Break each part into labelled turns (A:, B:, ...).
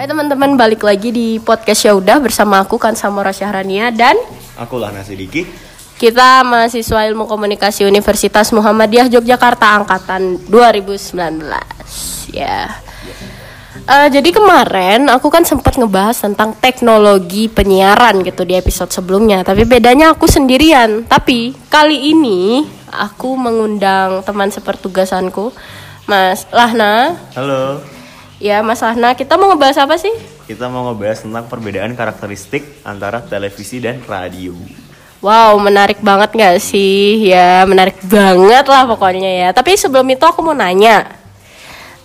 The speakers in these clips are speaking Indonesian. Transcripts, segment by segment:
A: Hai teman-teman, balik lagi di podcast ya udah bersama aku kan Samora Syahrania dan
B: Aku lah nasi Diki.
A: kita mahasiswa Ilmu Komunikasi Universitas Muhammadiyah Yogyakarta angkatan 2019. Ya. Eh, jadi kemarin aku kan sempat ngebahas tentang teknologi penyiaran gitu di episode sebelumnya, tapi bedanya aku sendirian. Tapi kali ini aku mengundang teman sepertugasanku, Mas Lahna.
B: Halo.
A: Ya, Mas Lahna, kita mau ngebahas apa sih?
B: Kita mau ngebahas tentang perbedaan karakteristik antara televisi dan radio.
A: Wow, menarik banget gak sih? Ya, menarik banget lah pokoknya ya. Tapi sebelum itu aku mau nanya,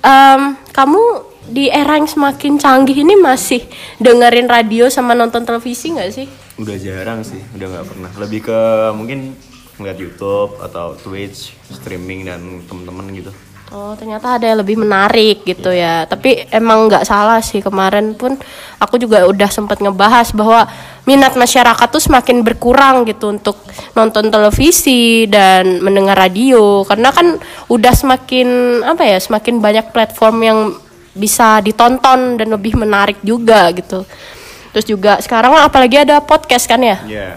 A: Em, kamu di era yang semakin canggih ini masih dengerin radio sama nonton televisi nggak sih?
B: Udah jarang sih, udah nggak pernah. Lebih ke mungkin ngeliat YouTube atau Twitch, streaming dan temen-temen gitu.
A: Oh, ternyata ada yang lebih menarik gitu ya. Tapi emang nggak salah sih kemarin pun aku juga udah sempat ngebahas bahwa minat masyarakat tuh semakin berkurang gitu untuk nonton televisi dan mendengar radio karena kan udah semakin apa ya, semakin banyak platform yang bisa ditonton dan lebih menarik juga gitu. Terus juga sekarang apalagi ada podcast kan ya?
B: Ya,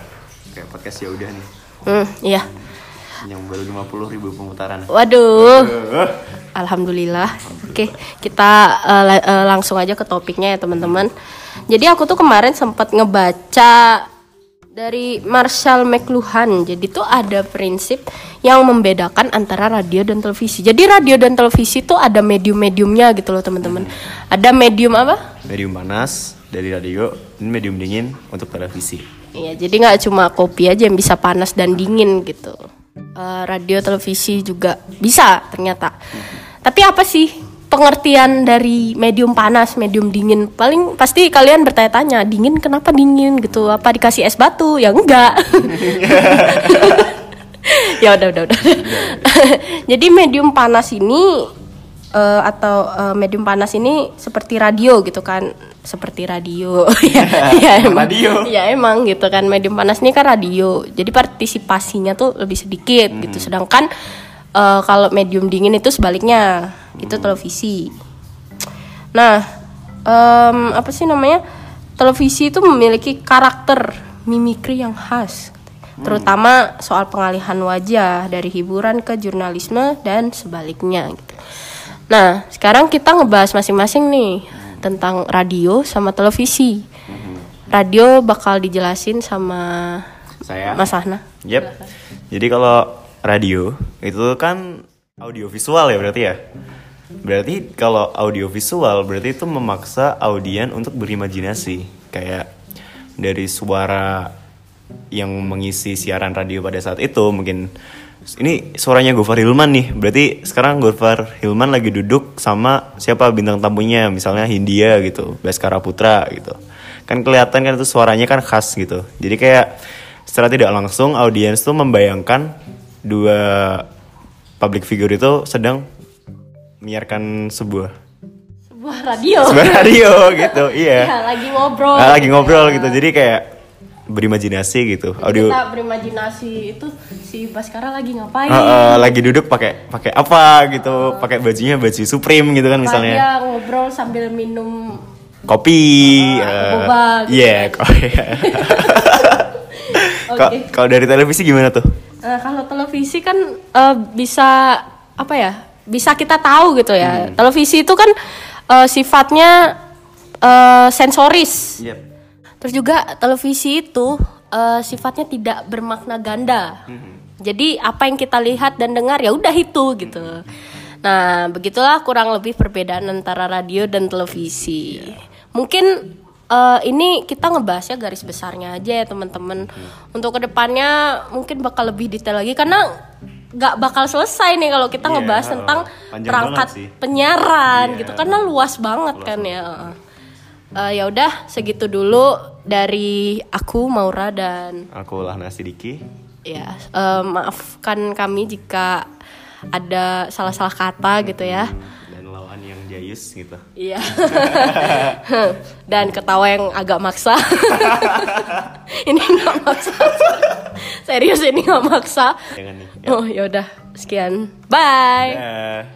B: kayak podcast ya udah nih.
A: Hmm, iya.
B: Yang baru 50 ribu pemutaran.
A: Waduh. Alhamdulillah. Oke, kita la- eh, langsung aja ke topiknya ya teman-teman. Jadi aku tuh kemarin sempat ngebaca dari Marshall McLuhan. Jadi tuh ada prinsip yang membedakan antara radio dan televisi. Jadi radio dan televisi tuh ada medium-mediumnya gitu loh teman-teman. Ada medium apa?
B: Medium panas dari radio, ini medium dingin untuk televisi.
A: Iya, jadi nggak cuma kopi aja yang bisa panas dan dingin gitu. Eh, radio, televisi juga bisa ternyata. Tapi apa sih pengertian dari medium panas, medium dingin? Paling pasti kalian bertanya-tanya, dingin kenapa dingin gitu? Apa dikasih es batu? Ya enggak. ya udah udah udah. jadi medium panas ini eh, atau eh, medium panas ini seperti radio gitu kan. Seperti radio. Ya, ya emang
B: Radio.
A: ya emang gitu kan. Medium panas ini kan radio. Jadi partisipasinya tuh lebih sedikit gitu. Sedangkan eh, kalau medium dingin itu sebaliknya. Itu televisi. Nah em, apa sih namanya? Televisi itu memiliki karakter mimikri yang khas. Terutama soal pengalihan wajah dari hiburan ke jurnalisme dan sebaliknya gitu. Nah, sekarang kita ngebahas masing-masing nih tentang radio sama televisi. Radio bakal dijelasin sama
B: Saya.
A: Mas Ahna.
B: Yep. Jadi kalau radio itu kan audio visual ya berarti ya. Berarti kalau audio visual berarti itu memaksa audien untuk berimajinasi kayak dari suara yang mengisi siaran radio pada saat itu mungkin ini suaranya Gofar Hilman nih. Berarti sekarang Gofar Hilman lagi duduk sama siapa bintang tamunya misalnya Hindia gitu, Baskara Putra gitu. Kan kelihatan kan itu suaranya kan khas gitu. Jadi kayak secara tidak langsung audiens tuh membayangkan dua public figure itu sedang menyiarkan sebuah
A: Sebuah radio.
B: sebuah radio gitu. Iya.
A: Ya, lagi ngobrol.
B: Nah, lagi ngobrol gitu. Jadi kayak berimajinasi gitu. Audio
A: Kita berimajinasi itu si Baskara lagi ngapain?
B: Uh, uh, lagi duduk pakai pakai apa gitu, pakai bajunya baju Supreme gitu kan misalnya.
A: dia ngobrol sambil minum
B: Kopi. Uh,
A: boba gitu
B: Iya, kok- Kalau-
A: Oke.
B: Kalau dari televisi gimana tuh?
A: Nah, kalau televisi kan eh, bisa apa ya? Bisa kita tahu gitu ya. Televisi itu kan eh, sifatnya eh, sensoris.
B: Yep.
A: Terus juga televisi itu eh, sifatnya tidak bermakna ganda. Jadi apa yang kita lihat dan dengar ya udah itu gitu. Nah, begitulah kurang lebih perbedaan antara radio dan televisi. Mungkin eh, ini kita ngebahasnya garis besarnya aja ya teman-teman. Untuk ke depannya mungkin bakal lebih detail lagi karena nggak bakal selesai nih kalau kita
B: Iya,
A: ngebahas tentang perangkat
B: banget
A: penyiaran
B: Iya,
A: gitu karena luas banget kan ya. Eh, ya udah segitu dulu dari aku Maura dan
B: Aku lah nasi Diki.
A: ya eh, maafkan kami jika ada salah-salah kata gitu ya.
B: Dan lawan yang jayus gitu.
A: Iya. dan ketawa yang agak maksa. ini nggak maksa. Serius ini nggak maksa.
B: Jangan nih.
A: Oh ya udah sekian. Bye.
B: Ya.